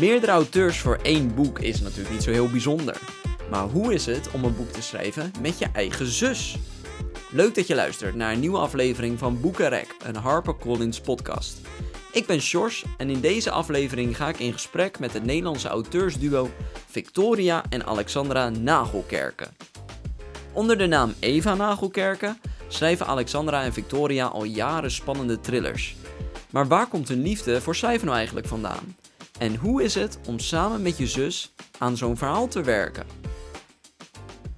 Meerdere auteurs voor één boek is natuurlijk niet zo heel bijzonder. Maar hoe is het om een boek te schrijven met je eigen zus? Leuk dat je luistert naar een nieuwe aflevering van Boekenrek, een HarperCollins podcast. Ik ben Sjors en in deze aflevering ga ik in gesprek met het Nederlandse auteursduo Victoria en Alexandra Nagelkerken. Onder de naam Eva Nagelkerken schrijven Alexandra en Victoria al jaren spannende thrillers. Maar waar komt hun liefde voor schrijven nou eigenlijk vandaan? En hoe is het om samen met je zus aan zo'n verhaal te werken?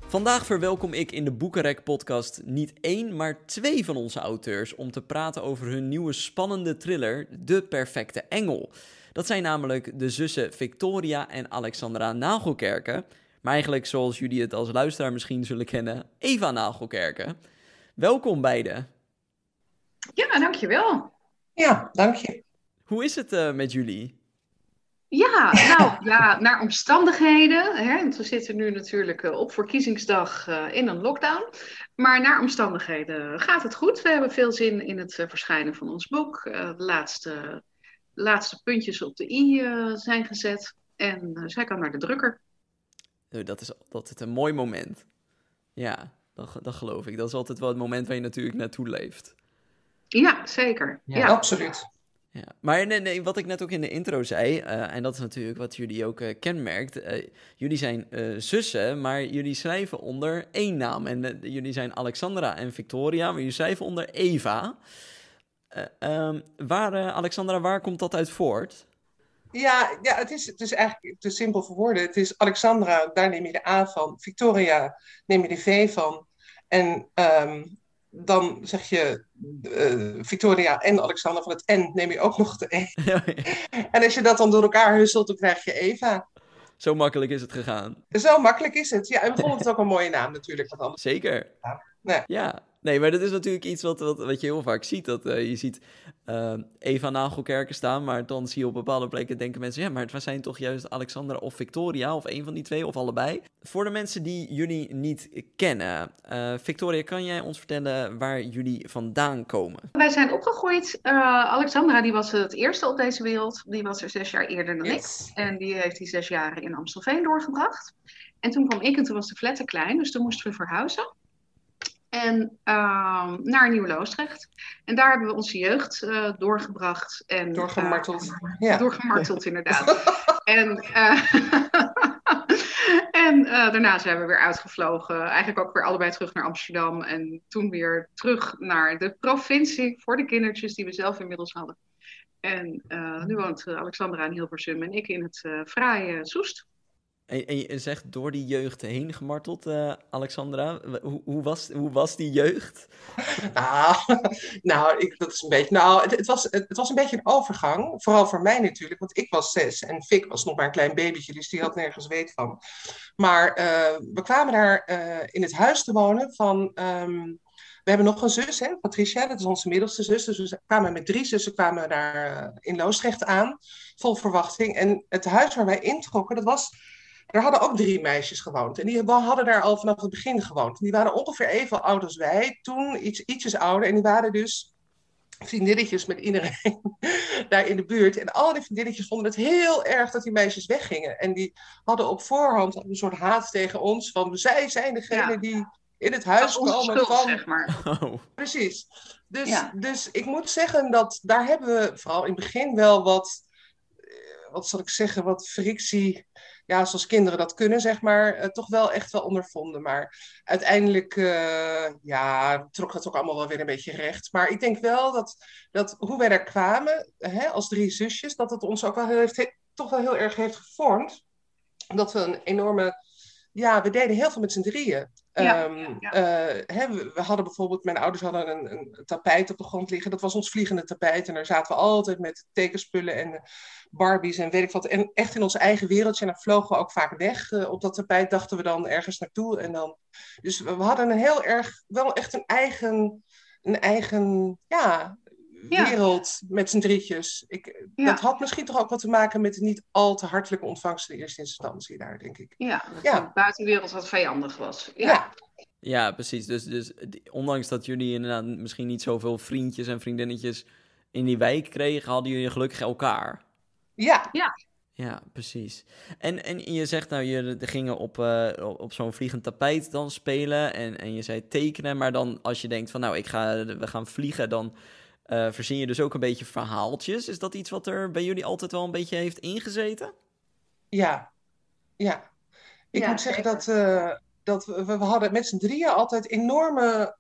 Vandaag verwelkom ik in de Boekenrek podcast niet één, maar twee van onze auteurs om te praten over hun nieuwe spannende thriller De Perfecte Engel. Dat zijn namelijk de zussen Victoria en Alexandra Nagelkerken, maar eigenlijk zoals jullie het als luisteraar misschien zullen kennen, Eva Nagelkerken. Welkom beiden. Ja, dankjewel. Ja, dank je. Hoe is het uh, met jullie? Ja, nou ja, naar omstandigheden. Hè, want we zitten nu natuurlijk uh, op verkiezingsdag uh, in een lockdown. Maar naar omstandigheden gaat het goed. We hebben veel zin in het verschijnen van ons boek. de laatste, laatste puntjes op de i zijn gezet. En zij kan naar de drukker. Dat is altijd een mooi moment. Ja, dat, dat geloof ik. Dat is altijd wel het moment waar je natuurlijk naartoe leeft. Ja, zeker. Ja, ja. absoluut. Ja. Maar nee, wat ik net ook in de intro zei, uh, en dat is natuurlijk wat jullie ook uh, kenmerkt. Uh, jullie zijn zussen, maar jullie schrijven onder één naam. En jullie zijn Alexandra en Victoria, maar jullie schrijven onder Eva. Um, waar, Alexandra, waar komt dat uit voort? Ja, ja het, is, het is eigenlijk te simpel voor woorden. Het is Alexandra, daar neem je de A van. Victoria neem je de V van. En um, dan zeg je uh, Victoria en Alexander van het N, neem je ook nog de E. en als je dat dan door elkaar husselt, dan krijg je Eva. Zo makkelijk is het gegaan. Zo makkelijk is het. Ja, en we vonden het ook een mooie naam natuurlijk. Zeker. Ja. Nee. ja, nee, maar dat is natuurlijk iets wat, wat, wat je heel vaak ziet. Dat uh, je ziet uh, Eva Nagelkerken staan, maar dan zie je op bepaalde plekken denken mensen... ja, maar het zijn toch juist Alexandra of Victoria, of een van die twee, of allebei. Voor de mensen die jullie niet kennen, uh, Victoria, kan jij ons vertellen waar jullie vandaan komen? Wij zijn opgegroeid. Alexandra die was het eerste op deze wereld. Die was er zes jaar eerder dan yes. ik. En die heeft die zes jaren in Amstelveen doorgebracht. En toen kwam ik en toen was de flat te klein, dus toen moesten we verhuizen. En uh, naar Nieuw-Loosdrecht. En daar hebben we onze jeugd uh, doorgebracht. En, doorgemarteld. Uh, ja. Doorgemarteld, inderdaad. en eh, en daarna zijn we weer uitgevlogen. Eigenlijk ook weer allebei terug naar Amsterdam. En toen weer terug naar de provincie voor de kindertjes die we zelf inmiddels hadden. En nu woont Alexandra in Hilversum en ik in het fraaie Soest. En, en je zegt door die jeugd heen gemarteld, uh, Alexandra. Hoe, hoe, was, hoe was die jeugd? nou, nou ik, dat is een beetje. Nou, het, het, was, het, was een beetje een overgang. Vooral voor mij natuurlijk, want ik was zes en Fik was nog maar een klein babytje, dus die had nergens weet van. Maar uh, we kwamen daar uh, in het huis te wonen van. Um, we hebben nog een zus, hè, Patricia, dat is onze middelste zus. Dus we kwamen met drie zussen kwamen daar in Loosdrecht aan, vol verwachting. En het huis waar wij introkken, dat was er hadden ook drie meisjes gewoond. En die hadden daar al vanaf het begin gewoond. Die waren ongeveer even oud als wij. Toen iets, ietsjes ouder. En die waren dus vriendinnetjes met iedereen daar in de buurt. En al die vriendinnetjes vonden het heel erg dat die meisjes weggingen. En die hadden op voorhand een soort haat tegen ons. Van zij zijn degene die in het huis komen schuld, van... Zeg maar. Oh. Precies. Dus, ja. dus ik moet zeggen dat daar hebben we vooral in het begin wel wat... Eh, wat zal ik zeggen? Wat frictie ja, zoals kinderen dat kunnen, zeg maar, uh, toch wel echt wel ondervonden. Maar uiteindelijk, uh, ja, trok dat ook allemaal wel weer een beetje recht. Maar ik denk wel dat, dat hoe wij daar kwamen, hè, als drie zusjes, dat het ons ook wel heeft, toch wel heel erg heeft gevormd. Dat we een enorme, ja, we deden heel veel met z'n drieën. Ja, um, ja. Uh, hè, we, we, hadden bijvoorbeeld, mijn ouders hadden een, een, tapijt op de grond liggen. Dat was ons vliegende tapijt. En daar zaten we altijd met tekenspullen en Barbies en weet ik wat. En echt in ons eigen wereldje. En dan vlogen we ook vaak weg. Uh, op dat tapijt dachten we dan ergens naartoe. En dan... Dus we, we hadden een heel erg, wel echt een eigen, een eigen ja, wereld met z'n drietjes. Ik, Dat had misschien toch ook wat te maken met de niet al te hartelijke ontvangst in eerste instantie daar, denk ik. Ja, dat ja. de buitenwereld wat vijandig was. Ja. ja. Ja, precies. Dus, dus ondanks dat jullie inderdaad misschien niet zoveel vriendjes en vriendinnetjes in die wijk kregen, hadden jullie gelukkig elkaar. Ja. Ja. Ja, precies. En, en je zegt nou, je gingen op, uh, op zo'n vliegend tapijt dan spelen en, en je zei tekenen, maar dan als je denkt van nou, ik ga, we gaan vliegen, dan uh, verzin je dus ook een beetje verhaaltjes. Is dat iets wat er bij jullie altijd wel een beetje heeft ingezeten? Ja, ja. Ik moet zeggen dat, uh, dat we, we hadden met z'n drieën altijd enorme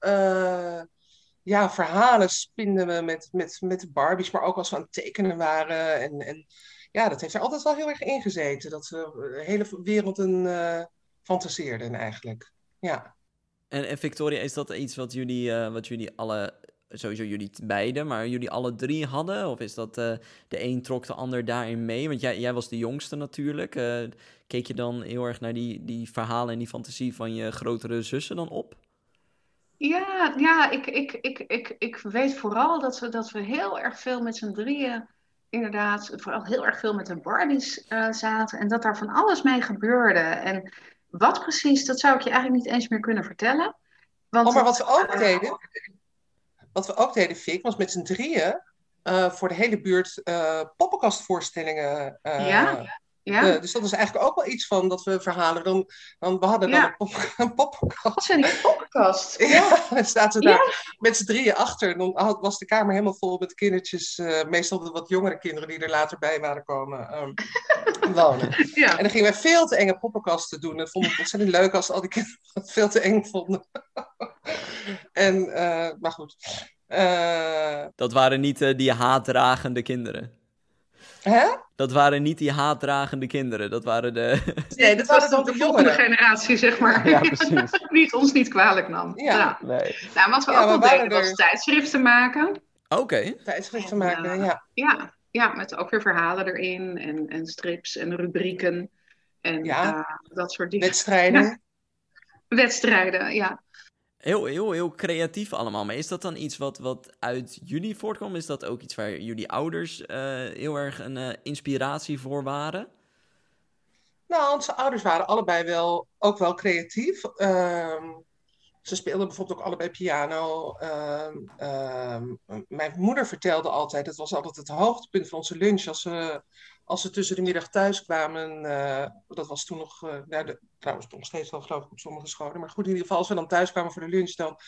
ja, verhalen spinden we met, met, met de Barbies, maar ook als we aan het tekenen waren en... en ja, dat heeft er altijd wel heel erg ingezeten. Dat we de hele wereld een uh, fantaseerden eigenlijk. Ja. En, en Victoria, is dat iets wat jullie, uh, wat jullie alle, sowieso jullie beiden, maar jullie alle drie hadden? Of is dat uh, de een trok de ander daarin mee? Want jij, jij was de jongste natuurlijk. keek je dan heel erg naar die, die verhalen en die fantasie van je grotere zussen dan op? Ja, ja ik, ik, ik, ik, ik weet vooral dat we, dat we heel erg veel met z'n drieën inderdaad vooral heel erg veel met de Barbies uh, zaten en dat daar van alles mee gebeurde. En wat precies, dat zou ik je eigenlijk niet eens meer kunnen vertellen. Want oh, maar wat we ook deden, wat we ook deden, Fik, was met z'n drieën uh, voor de hele buurt uh, poppenkastvoorstellingen ja? Ja. Uh, dus dat is eigenlijk ook wel iets van dat we verhalen. Dan, dan, we hadden dan een, pop, een poppenkast. Wat zijn die poppenkast? ja, dan zaten daar met z'n drieën achter. Dan was de kamer helemaal vol met kindertjes. Meestal de wat jongere kinderen die er later bij waren komen um, wonen. Ja. En dan gingen wij veel te enge poppenkasten doen. Dat vond ik ontzettend leuk als al die kinderen het veel te eng vonden. en, uh, maar goed. dat waren niet die haatdragende kinderen. Hè? Dat waren niet die haatdragende kinderen, dat waren de... Nee, dat, was dan de volgende generatie, zeg maar. Ja, precies. Wie ons niet kwalijk nam. Ja. Nee. Nou, wat we ook wel deden, was tijdschriften maken. Oké. Tijdschriften maken, ja. Ja, ja, met ook weer verhalen erin en, en strips en rubrieken en ja. Uh, dat soort dingen. Wedstrijden. Wedstrijden, ja heel, heel, heel creatief allemaal. Maar is dat dan iets wat, wat uit jullie voortkwam? Is dat ook iets waar jullie ouders uh, heel erg een uh, inspiratie voor waren? Nou, onze ouders waren allebei wel, ook wel creatief. Um, ze speelden bijvoorbeeld ook allebei piano. Um, um, mijn moeder vertelde altijd, het was altijd het hoogtepunt van onze lunch als we als ze tussen de middag thuis kwamen, uh, dat was toen nog, uh, nou, de, trouwens nog steeds wel geloof ik op sommige scholen, maar goed, in ieder geval als we dan thuis kwamen voor de lunch, dan,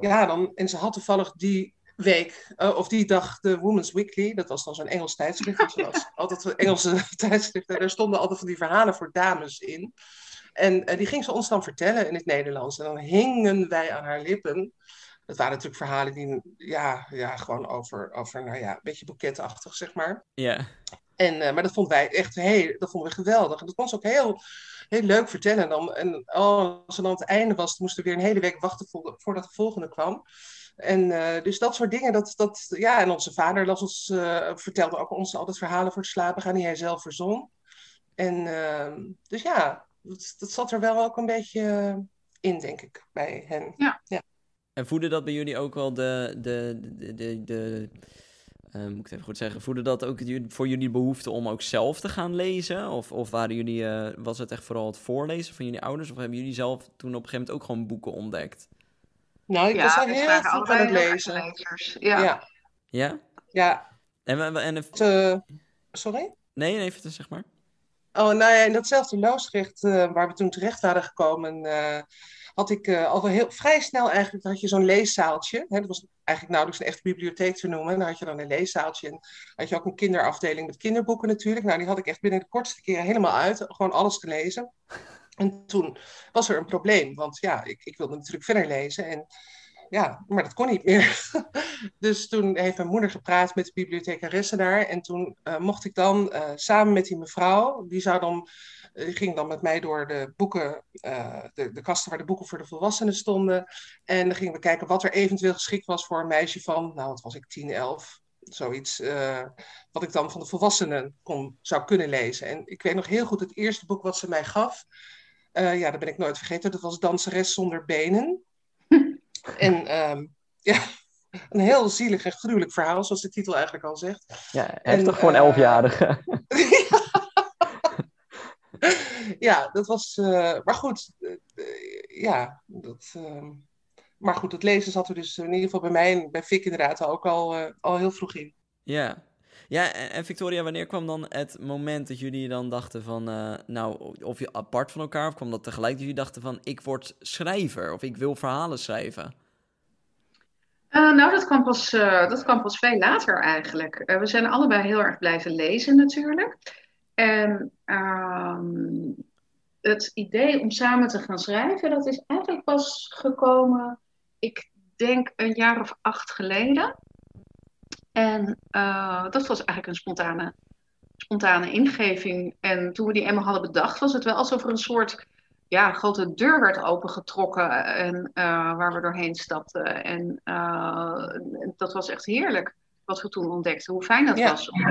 ja, dan, en ze had toevallig die week, uh, of die dag, de Women's Weekly, dat was dan zo'n Engels tijdschrift, dus was altijd Engelse tijdschriften, daar stonden altijd van die verhalen voor dames in. En die ging ze ons dan vertellen in het Nederlands. En dan hingen wij aan haar lippen. Dat waren natuurlijk verhalen die, ja, ja gewoon over, over, nou ja, een beetje boeketachtig, zeg maar. Ja. En, uh, maar dat vonden wij echt heel, dat vonden we geweldig. En dat kon ze ook heel, heel leuk vertellen. Dan, en oh, als het dan het einde was, moesten we weer een hele week wachten voordat de volgende kwam. En uh, dus dat soort dingen, dat, dat, ja, en onze vader las ons, uh, vertelde ook ons altijd verhalen voor het slapen gaan, die hij zelf verzon. En ehm, dus ja, dat, dat, zat er wel ook een beetje in, denk ik, bij hen. Ja. ja. En voedde dat bij jullie ook wel de, de, de, de, de uh, moet ik het even goed zeggen, voelde dat ook voor jullie behoefte om ook zelf te gaan lezen? Of, of waren jullie, uh, was het echt vooral het voorlezen van jullie ouders? Of hebben jullie zelf toen op een gegeven moment ook gewoon boeken ontdekt? Nou, ik ja, was heel goed aan het lezen. Ja. ja. Ja? Ja. En, en, uh, sorry? Nee, even zeg maar. Oh, nou ja, in datzelfde loosgericht uh, waar we toen terecht waren gekomen had ik uh, al heel vrij snel eigenlijk, had je zo'n leeszaaltje. Hè, dat was eigenlijk nauwelijks een echte bibliotheek te noemen. Dan had je dan een leeszaaltje en had je ook een kinderafdeling met kinderboeken natuurlijk. Nou, die had ik echt binnen de kortste keren helemaal uit, gewoon alles gelezen. En toen was er een probleem, want ja, ik, ik wilde natuurlijk verder lezen en ja, maar dat kon niet meer. dus toen heeft mijn moeder gepraat met de bibliothecaresse daar en toen uh, mocht ik dan uh, samen met die mevrouw, die zou dan ging dan met mij door de boeken, uh, de, de kasten waar de boeken voor de volwassenen stonden. En dan gingen we kijken wat er eventueel geschikt was voor een meisje van, nou wat was ik, 10, 11, zoiets. Uh, wat ik dan van de volwassenen kon, zou kunnen lezen. En ik weet nog heel goed het eerste boek wat ze mij gaf. Uh, ja, dat ben ik nooit vergeten. Dat was Danseres zonder benen. en um, ja, een heel zielig en gruwelijk verhaal, zoals de titel eigenlijk al zegt. Ja, heftig voor een elfjarige. ja, dat was. Uh, maar goed, uh, ja, dat. Uh, maar goed, het lezen zat er dus in ieder geval bij mij en bij Fik inderdaad ook al, al heel vroeg in. Ja. Ja, en Victoria, wanneer kwam dan het moment dat jullie dan dachten van, uh, nou, of je apart van elkaar, of kwam dat tegelijk dat jullie dachten van, ik word schrijver, of ik wil verhalen schrijven? Uh, nou, dat kwam, pas, uh, dat kwam pas veel later eigenlijk. we zijn allebei heel erg blijven lezen natuurlijk. En ehm, het idee om samen te gaan schrijven, dat is eigenlijk pas gekomen, ik denk een jaar of acht geleden. En uh, dat was eigenlijk een spontane, spontane ingeving. En toen we die eenmaal hadden bedacht, was het wel alsof er een soort ja, grote deur werd opengetrokken en, uh, waar we doorheen stapten. En uh, dat was echt heerlijk wat we toen ontdekten. Hoe fijn dat was om,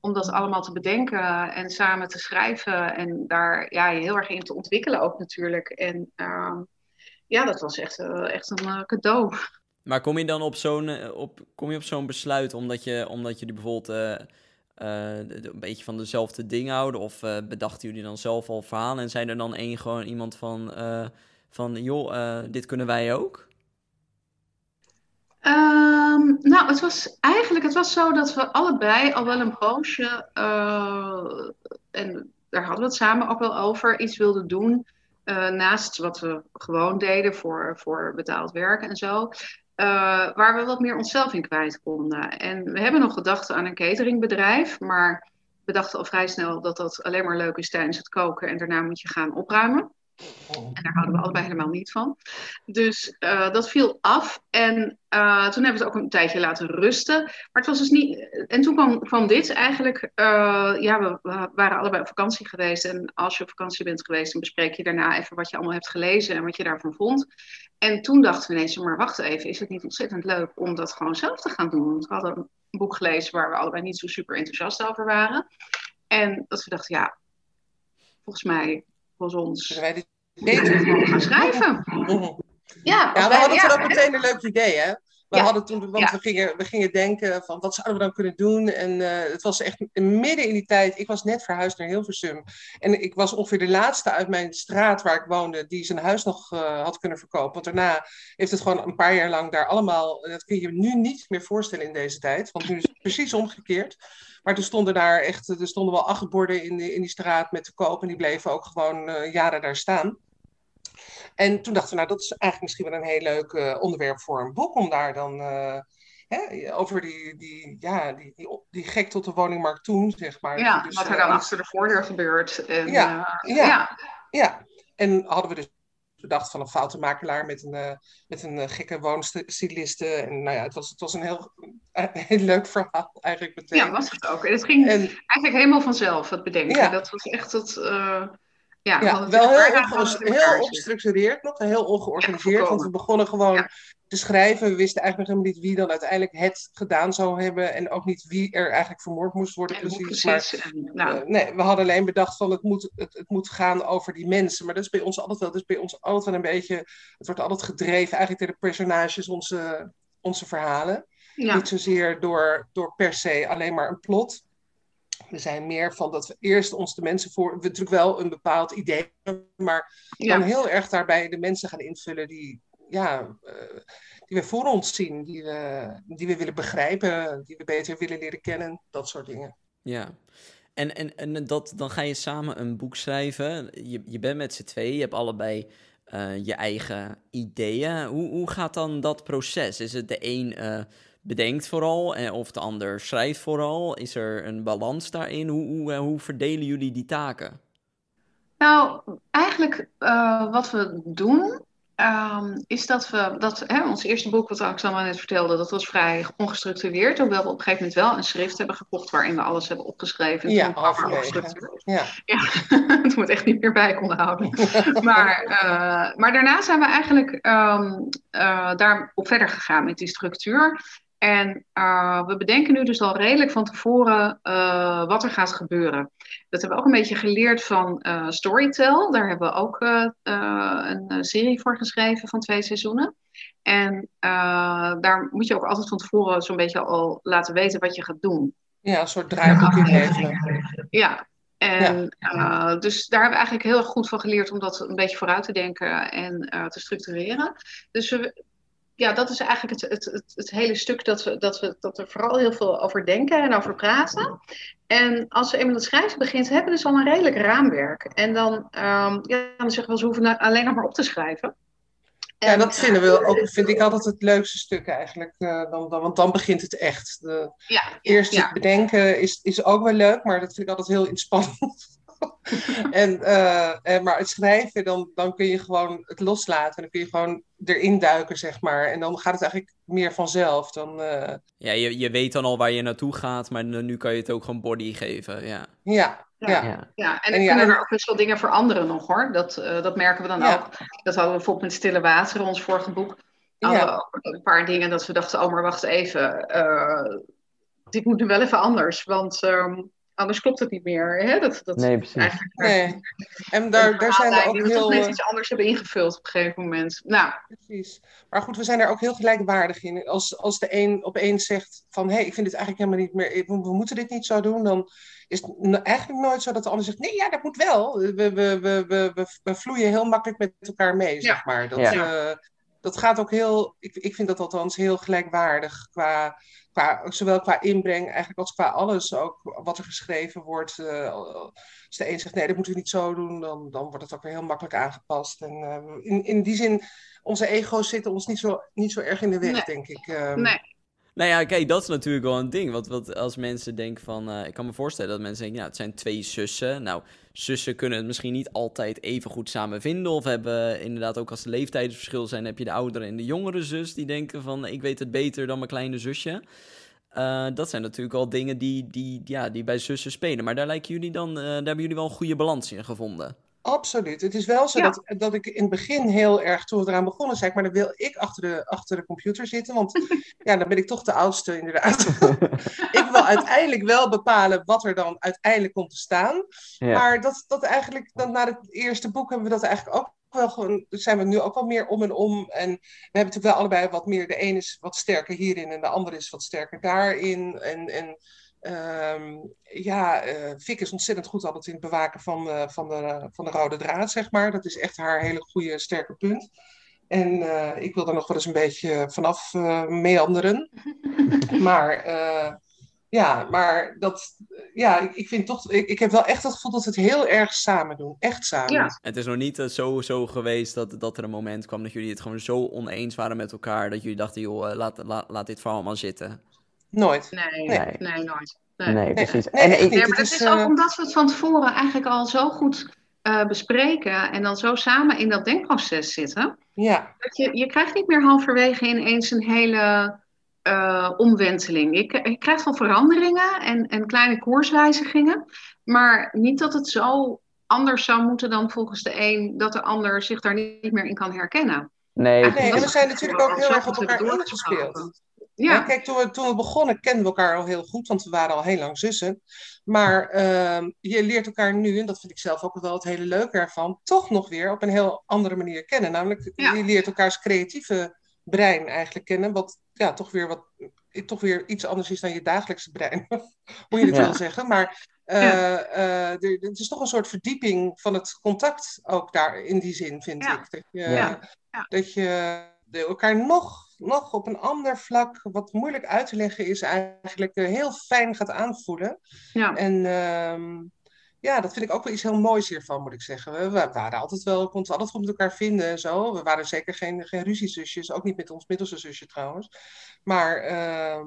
om dat allemaal te bedenken en samen te schrijven. En daar ja, je heel erg in te ontwikkelen ook natuurlijk. En ja, dat was echt, echt een cadeau. Maar kom je dan op zo'n, eh, op, kom je op zo'n besluit omdat, je, omdat jullie bijvoorbeeld uh, uh, een beetje van dezelfde dingen houden? Of uh, bedachten jullie dan zelf al verhalen en zijn er dan één gewoon iemand van, van joh, dit kunnen wij ook? Um, nou, het was eigenlijk het was zo dat we allebei al wel een poosje, en daar hadden we het samen ook wel over, iets wilden doen. naast wat we gewoon deden voor, voor betaald werk en zo. Uh, waar we wat meer onszelf in kwijt konden. En we hebben nog gedacht aan een cateringbedrijf, maar we dachten al vrij snel dat dat alleen maar leuk is tijdens het koken en daarna moet je gaan opruimen. En daar houden we allebei helemaal niet van. Dus uh, dat viel af. En uh, toen hebben we het ook een tijdje laten rusten. Maar het was dus niet. En toen kwam, kwam dit eigenlijk. Uh, ja, we, we, waren allebei op vakantie geweest. En als je op vakantie bent geweest, dan bespreek je daarna even wat je allemaal hebt gelezen en wat je daarvan vond. En toen dachten we ineens, maar wacht even, is het niet ontzettend leuk om dat gewoon zelf te gaan doen? Want we hadden een boek gelezen waar we allebei niet zo super enthousiast over waren. En dat we dachten, ja, volgens mij was ons beter gaan schrijven. Ja, ja we hadden toen ook meteen een leuk idee, hè? We hadden toen, want we, gingen, we gingen denken van wat zouden we dan kunnen doen? En uh, het was echt midden in die tijd. Ik was net verhuisd naar Hilversum. En ik was ongeveer de laatste uit mijn straat waar ik woonde die zijn huis nog uh, had kunnen verkopen. Want daarna heeft het gewoon een paar jaar lang daar allemaal. Dat kun je je nu niet meer voorstellen in deze tijd. Want nu is het precies omgekeerd. Maar toen stonden daar echt, er stonden wel acht borden in, in die straat met te koop. En die bleven ook gewoon uh, jaren daar staan. En toen dachten we, nou, dat is eigenlijk misschien wel een heel leuk uh, onderwerp voor een boek, om daar dan uh, hè, over die, die, ja, die, die, die, gek tot de woningmarkt toen, zeg maar. Ja, dus, wat er dan achter de voordeur gebeurt. En, ja, ja, ja, ja. En hadden we dus bedacht van een foute makelaar met een, uh, met een gekke woonstyliste. En nou ja, het was, het was een heel, heel leuk verhaal eigenlijk meteen. Ja, was het ook. En het ging en, eigenlijk helemaal vanzelf, het bedenken. Ja. Dat was echt het... Ja, ja wel heel, heel ongestructureerd nog, heel ongeorganiseerd. Ja, want we begonnen gewoon ja. te schrijven. We wisten eigenlijk nog helemaal niet wie dan uiteindelijk het gedaan zou hebben. En ook niet wie er eigenlijk vermoord moest worden precies. precies. Maar, en, nou. uh, nee, we hadden alleen bedacht van het moet, het, het, moet gaan over die mensen. Maar dat is bij ons altijd wel, dat is bij ons altijd wel een beetje... Het wordt altijd gedreven eigenlijk door de personages, onze, onze verhalen. Niet zozeer door, door per se alleen maar een plot. We zijn meer van dat we eerst ons de mensen voor. We natuurlijk wel een bepaald idee, maar dan heel erg daarbij de mensen gaan invullen die, ja, uh, die we voor ons zien, die we, die we willen begrijpen, die we beter willen leren kennen, dat soort dingen. Ja. En, en, en dat, dan ga je samen een boek schrijven. Je, je bent met z'n tweeën, je hebt allebei uh, je eigen ideeën. Hoe, hoe gaat dan dat proces? Is het de een. Uh, bedenkt vooral en of de ander schrijft vooral? Is er een balans daarin? Hoe, hoe, eh, hoe verdelen jullie die taken? Nou, eigenlijk uh, wat we doen, um, is dat we, dat, hè, ons eerste boek, wat Alexander net vertelde, dat was vrij ongestructureerd. Hoewel we op een gegeven moment wel een schrift hebben gekocht waarin we alles hebben opgeschreven. Ja, afgestructureerd. Ja, ja. het echt niet meer bij konden houden. maar, uh, maar daarna zijn we eigenlijk um, uh, daar op verder gegaan met die structuur. En uh, we bedenken nu dus al redelijk van tevoren uh, wat er gaat gebeuren. Dat hebben we ook een beetje geleerd van uh, Storytel. Daar hebben we ook een serie voor geschreven van twee seizoenen. En daar moet je ook altijd van tevoren zo'n beetje al laten weten wat je gaat doen. Ja, een soort draaiboek regelen. Ja, en ja. dus daar hebben we eigenlijk heel erg goed van geleerd om dat een beetje vooruit te denken en te structureren. Dus we, ja, dat is eigenlijk het, het, het, het, hele stuk dat we, dat we dat er vooral heel veel over denken en over praten. En als we eenmaal het schrijven begint, hebben we dus al een redelijk raamwerk. En dan, um, ja, dan zeggen we, ze hoeven nou alleen nog maar op te schrijven. ja, dat vinden we ook, vind ik altijd het leukste stuk eigenlijk. Uh, dan, dan, want dan begint het echt. De, ja, eerst het bedenken is, is ook wel leuk, maar dat vind ik altijd heel inspannend. en, uh, maar het schrijven, dan, dan kun je gewoon het loslaten. En dan kun je gewoon erin duiken, zeg maar. En dan gaat het eigenlijk meer vanzelf. Dan, uh... Ja, je, je weet dan al waar je naartoe gaat, maar nu kan je het ook gewoon body geven. Ja, ja. Ja, ja. en dan kunnen er ook best wel dingen veranderen nog hoor. Dat, uh, dat merken we dan ook. Dat hadden we bijvoorbeeld met Stille Water, ons vorige boek. Ja. een paar dingen dat we dachten, oh maar wacht even. dit moet nu wel even anders. Want um, anders klopt het niet meer. Hè? Dat, dat nee, precies. Nee. En daar, daar zijn we ook heel... Dat net iets anders hebben ingevuld op een gegeven moment. Nou. Precies. Maar goed, we zijn daar ook heel gelijkwaardig in. Als, als de een opeens zegt van... hé, hey, ik vind dit eigenlijk helemaal niet meer... We, moeten dit niet zo doen. Dan is het eigenlijk nooit zo dat de ander zegt... nee, ja, dat moet wel. We, we, we, we, we, we vloeien heel makkelijk met elkaar mee, zeg maar. Dat, ja. uh, dat gaat ook heel... Ik, ik vind dat althans heel gelijkwaardig qua qua, zowel qua inbreng eigenlijk als qua alles, ook wat er geschreven wordt. Uh, als de een zegt nee, dat moeten we niet zo doen, dan, dan wordt het ook weer heel makkelijk aangepast. En uh, in, in die zin, onze ego's zitten ons niet zo, niet zo erg in de weg, denk ik. Um, nee. Nou ja, kijk, dat is natuurlijk wel een ding. Want, wat als mensen denken van... Uh, ik kan me voorstellen dat mensen denken... Ja, het zijn twee zussen. Nou, zussen kunnen het misschien niet altijd even goed samen vinden. Of hebben inderdaad ook als er leeftijdsverschil zijn... heb je de oudere en de jongere zus die denken van... ik weet het beter dan mijn kleine zusje. Uh, dat zijn natuurlijk al dingen die, die, ja, die bij zussen spelen. Maar daar, lijken jullie dan, uh, daar hebben jullie wel een goede balans in gevonden. Absoluut. Het is wel zo dat, dat ik in het begin heel erg, toen we eraan begonnen, zei ik, maar dan wil ik achter de, achter de computer zitten, want ja, dan ben ik toch de oudste inderdaad. ik wil uiteindelijk wel bepalen wat er dan uiteindelijk komt te staan. Maar dat, dat eigenlijk, dan na het eerste boek hebben we dat eigenlijk ook wel gewoon, zijn we nu ook wel meer om en om. En we hebben natuurlijk wel allebei wat meer, de een is wat sterker hierin en de ander is wat sterker daarin. En, en Um, ja, uh, Fik is ontzettend goed altijd in het bewaken van, uh, van, de, van de rode draad, zeg maar. Dat is echt haar hele goede, sterke punt. En uh, ik wil er nog wel eens een beetje vanaf meanderen. maar ja, maar dat, ja, ik, ik vind toch, ik, ik heb wel echt het gevoel dat we het heel erg samen doen. Echt samen. Ja. Het is nog niet zo, zo geweest dat, dat er een moment kwam dat jullie het gewoon zo oneens waren met elkaar. Dat jullie dachten, joh, laat, laat, laat dit verhaal maar zitten. Nooit. Nee, nee, nee nooit. Nee, nee precies. Nee, en, ik, maar het is, ook omdat we het van tevoren eigenlijk al zo goed uh, bespreken en dan zo samen in dat denkproces zitten. Ja. Dat je, je krijgt niet meer halverwege ineens een hele uh, omwenteling. Je, je, krijgt wel veranderingen en, en kleine koerswijzigingen, maar niet dat het zo anders zou moeten dan volgens de een dat de ander zich daar niet meer in kan herkennen. Nee, nee en we zijn natuurlijk ook heel erg op elkaar ingespeeld. Ja. kijk, toen we, toen we begonnen kenden we elkaar al heel goed, want we waren al heel lang zussen. Maar uh, je leert elkaar nu, en dat vind ik zelf ook wel het hele leuke ervan, toch nog weer op een heel andere manier kennen. Namelijk, je leert elkaars creatieve brein eigenlijk kennen, wat ja, toch weer wat toch weer iets anders is dan je dagelijkse brein, hoe je het ja. wil zeggen. Maar uh, uh, er, het is toch een soort verdieping van het contact ook daar in die zin, vind ik. Dat je, dat je elkaar nog nog op een ander vlak, wat moeilijk uit te leggen is, eigenlijk uh, heel fijn gaat aanvoelen. Ja. En uh, ja, dat vind ik ook wel iets heel moois hiervan, moet ik zeggen. We, we waren altijd wel, konden altijd goed met elkaar vinden en zo. We waren zeker geen, geen ruziezusjes, ook niet met ons middelste zusje trouwens. Maar uh,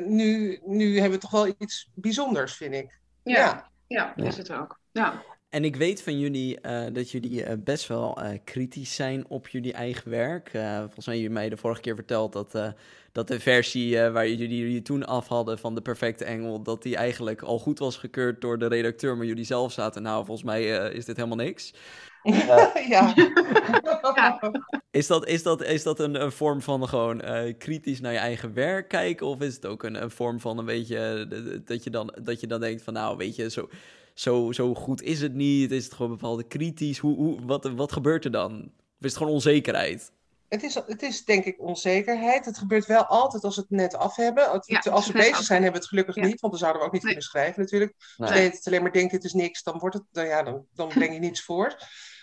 nu, nu hebben we toch wel iets bijzonders, vind ik. Ja, ja, ja is het ook. Ja. En ik weet van jullie uh, dat jullie uh, best wel uh, kritisch zijn op jullie eigen werk. volgens mij hebben jullie mij de vorige keer verteld dat, dat de versie waar jullie, jullie toen af hadden van de perfecte engel, dat die eigenlijk al goed was gekeurd door de redacteur, maar jullie zelf zaten, nou volgens mij is dit helemaal niks. ja. Is dat, is dat, is dat een, een vorm van gewoon kritisch naar je eigen werk kijken? Of is het ook een, een vorm van een beetje dat je, dan, dat je dan denkt van nou weet je, zo zo, zo goed is het niet? Is het gewoon bepaalde kritisch? Hoe, hoe, wat, wat gebeurt er dan? Of is het gewoon onzekerheid? Het is, het is denk ik onzekerheid. Het gebeurt wel altijd als we het net af hebben. als we bezig zijn, hebben we het gelukkig niet, want dan zouden we ook niet kunnen schrijven natuurlijk. Als je het alleen maar denkt, het is niks, dan, wordt het, dan, ja, dan, dan breng je niets voor.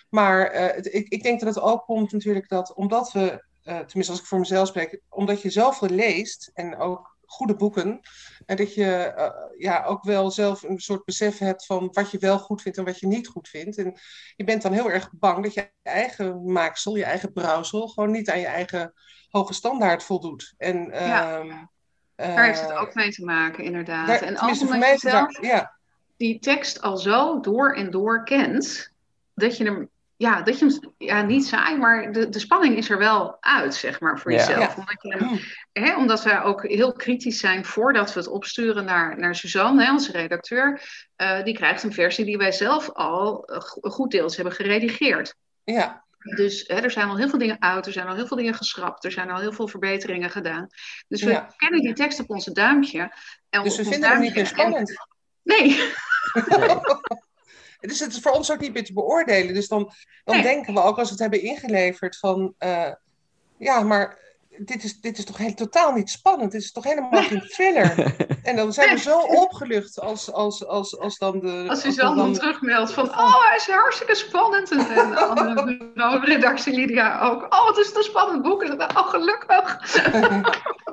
Maar uh, ik, ik denk dat het ook komt natuurlijk dat, omdat we tenminste als ik voor mezelf spreek, omdat je zoveel leest en ook goede boeken. En dat je uh, ja, ook wel zelf een soort besef hebt van wat je wel goed vindt en wat je niet goed vindt. En je bent dan heel erg bang dat je eigen maaksel, je eigen brouwsel, gewoon niet aan je eigen hoge standaard voldoet. En, ja. Ehm, daar heeft het ook mee te maken, inderdaad. Daar, en als zelf ja. die tekst al zo door en door kent, dat je hem ja, dat je hem ja, niet saai, maar de, de spanning is er wel uit, zeg maar, voor jezelf. Omdat, je hè, omdat we ook heel kritisch zijn voordat we het opsturen naar, naar Suzanne, hè, onze redacteur. Uh, die krijgt een versie die wij zelf al uh, goed deels hebben geredigeerd. Ja. Dus hè, er zijn al heel veel dingen uit, er zijn al heel veel dingen geschrapt, er zijn al heel veel verbeteringen gedaan. Dus we kennen die tekst op onze duimpje. En dus we vinden het niet meer spannend. Nee. Dus het is voor ons ook niet meer te beoordelen. Dus dan, dan denken we ook als we het hebben ingeleverd van... Uh, ja, maar dit is, dit is toch heel, totaal niet spannend. Dit is toch helemaal geen thriller. en dan zijn we zo opgelucht als, als, als, als dan de... Als Suzanne dan, dan terugmeldt van... Oh, hij is hartstikke spannend. En, en de andere redactie Lydia ook. Oh, het is een spannend boek. En dan, oh, gelukkig.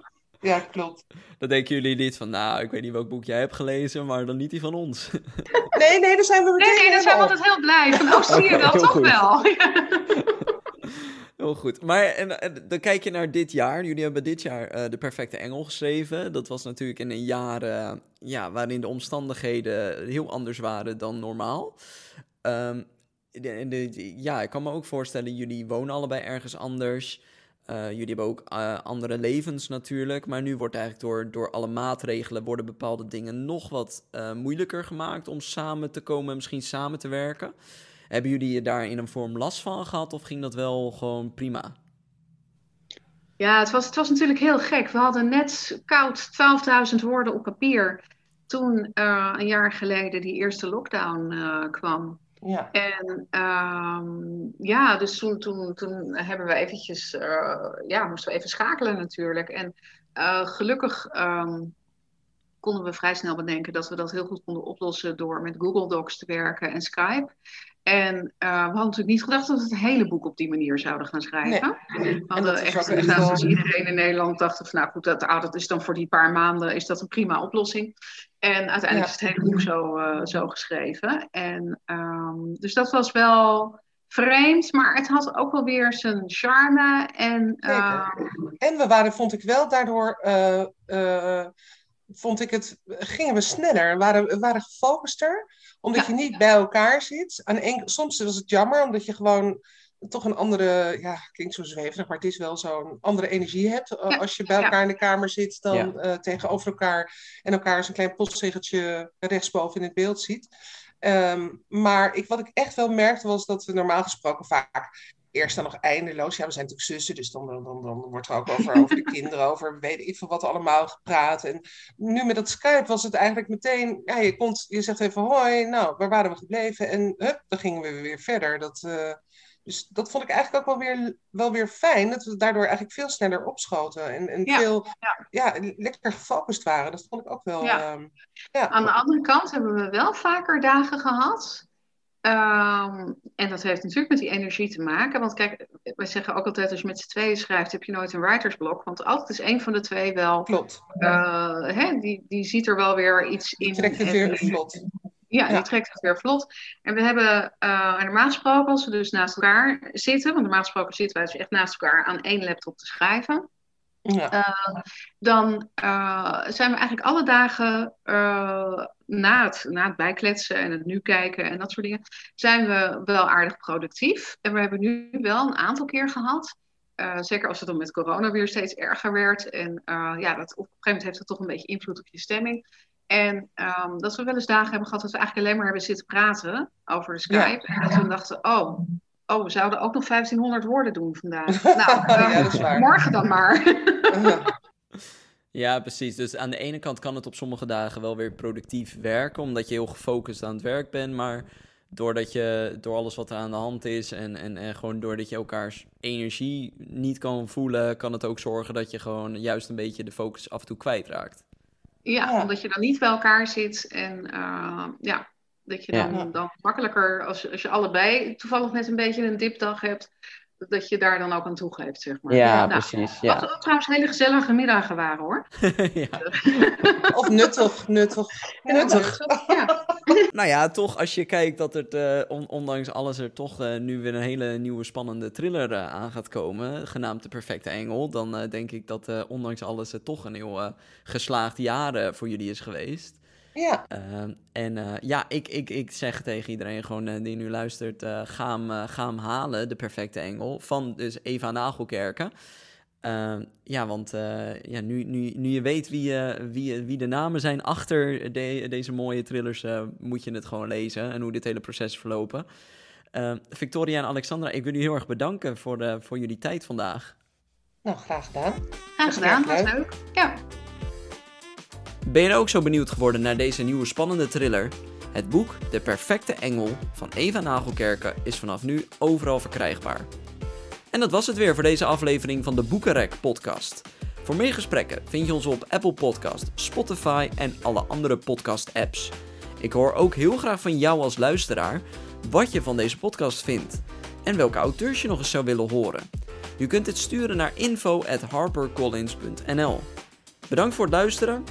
ja, klopt. Dan denken jullie niet van, nou, ik weet niet welk boek jij hebt gelezen, maar dan niet die van ons. Nee, nee, dan zijn we meteen Nee, nee, dan zijn we altijd heel blij. Van, oh, zie je dat toch wel. Heel goed. Maar en, dan kijk je naar dit jaar. Jullie hebben dit jaar uh, De Perfecte Engel geschreven. Dat was natuurlijk in een jaar uh, ja, waarin de omstandigheden heel anders waren dan normaal. Um, de, de, ja, ik kan me ook voorstellen, jullie wonen allebei ergens anders. Uh, jullie hebben ook uh, andere levens natuurlijk, maar nu wordt eigenlijk door, door alle maatregelen worden bepaalde dingen nog wat uh, moeilijker gemaakt om samen te komen en misschien samen te werken. Hebben jullie daar in een vorm last van gehad of ging dat wel gewoon prima? Ja, het was, het was natuurlijk heel gek. We hadden net koud 12.000 woorden op papier toen een jaar geleden die eerste lockdown kwam. Ja. En um, ja, dus toen, toen, toen hebben we eventjes, uh, ja, moesten we even schakelen natuurlijk. En uh, gelukkig um, konden we vrij snel bedenken dat we dat heel goed konden oplossen door met Google Docs te werken en Skype. En uh, we hadden natuurlijk niet gedacht dat we het hele boek op die manier zouden gaan schrijven. Nee. We hadden echt inderdaad, zoals iedereen in Nederland dacht van, nou goed, dat, ah, dat is dan voor die paar maanden is dat een prima oplossing. En uiteindelijk is het hele boek zo, uh, zo geschreven. En um, dus dat was wel vreemd, maar het had ook wel weer zijn charme. En, uh... en we waren, vond ik wel, daardoor vond ik het, gingen we sneller, waren, we waren gefocuster, omdat je niet bij elkaar zit. Een, soms was het jammer, omdat je gewoon toch een andere, ja, klinkt zo zweverig, maar het is wel zo'n andere energie hebt. Als je bij elkaar in de kamer zit, dan uh, tegenover elkaar en elkaar eens een klein postzegeltje rechtsboven in het beeld ziet. Um, maar ik, wat ik echt wel merkte was dat we normaal gesproken vaak eerst dan nog eindeloos. Ja, we zijn natuurlijk zussen, dus dan, dan, dan, dan wordt er ook over, over de kinderen, over weet ik veel wat allemaal gepraat. En nu met dat Skype was het eigenlijk meteen, ja, je, komt, je zegt even hoi, nou, waar waren we gebleven? En hup, dan gingen we weer verder. Dat, uh, dus dat vond ik eigenlijk ook wel weer, wel weer fijn, dat we daardoor eigenlijk veel sneller opschoten en, en veel ja. ja. lekker gefocust waren. Dat vond ik ook wel. Ja. Um, ja. Aan de andere kant hebben we wel vaker dagen gehad. Um, en dat heeft natuurlijk met die energie te maken. Want kijk, wij zeggen ook altijd: als je met z'n tweeën schrijft, heb je nooit een writersblok. Want altijd is een van de twee wel. Klopt. Uh, hè, die, die ziet er wel weer iets in. Trekt het weer vlot. Ja, die trekt het weer vlot. En we hebben uh, normaal gesproken, als we dus naast elkaar zitten, want normaal gesproken zitten wij dus echt naast elkaar aan één laptop te schrijven. Ja. Uh, dan uh, zijn we eigenlijk alle dagen na, het, na het bijkletsen en het nu kijken en dat soort dingen, zijn we wel aardig productief. En we hebben nu wel een aantal keer gehad zeker als het dan met corona weer steeds erger werd. En ja, dat, op een gegeven moment heeft dat toch een beetje invloed op je stemming. En um, dat we wel eens dagen hebben gehad dat we eigenlijk alleen maar hebben zitten praten over de Skype. En dat we dachten, oh, oh, we zouden ook nog 1500 woorden doen vandaag. nou, ja, morgen dan maar. Ja, precies. Dus aan de ene kant kan het op sommige dagen wel weer productief werken, omdat je heel gefocust aan het werk bent. Maar doordat je, door alles wat er aan de hand is en, en, en gewoon doordat je elkaars energie niet kan voelen, kan het ook zorgen dat je gewoon juist een beetje de focus af en toe kwijtraakt. Ja, omdat je dan niet bij elkaar zit en uh, ja, dat je dan, dan makkelijker, als, als je allebei toevallig net een beetje een dipdag hebt, dat je daar dan ook aan toegeeft, zeg maar. Ja, nou, precies. Ja. Wat trouwens hele gezellige middagen waren, hoor. ja. Of nuttig, nuttig. Nuttig. Ja. nou ja, toch als je kijkt dat het, uh, ondanks alles, er toch uh, nu weer een hele nieuwe spannende thriller uh, aan gaat komen, genaamd De Perfecte Engel, dan denk ik dat ondanks alles het toch een heel geslaagd jaar voor jullie is geweest. Ja. Ehm, en uh, ja, ik, ik, ik zeg tegen iedereen gewoon uh, die nu luistert, uh, ga, hem, ga hem halen, de perfecte engel, van dus Eva Nagelkerken. Ehm, ja, want ja, nu, nu, nu je weet wie, wie, wie de namen zijn achter de, deze mooie thrillers, moet je het gewoon lezen en hoe dit hele proces verlopen. Ehm, Victoria en Alexandra, ik wil jullie heel erg bedanken voor, de, voor jullie tijd vandaag. Nou, graag gedaan. Graag gedaan, dat was leuk. Ja. Ben je ook zo benieuwd geworden naar deze nieuwe spannende thriller? Het boek De Perfecte Engel van Eva Nagelkerken is vanaf nu overal verkrijgbaar. En dat was het weer voor deze aflevering van de Boekenrek podcast. Voor meer gesprekken vind je ons op Apple Podcast, Spotify en alle andere podcast apps. Ik hoor ook heel graag van jou als luisteraar wat je van deze podcast vindt en welke auteurs je nog eens zou willen horen. Je kunt dit sturen naar info@harpercollins.nl. Bedankt voor het luisteren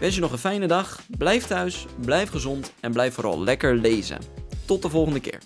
wens je nog een fijne dag, blijf thuis, blijf gezond en blijf vooral lekker lezen. Tot de volgende keer.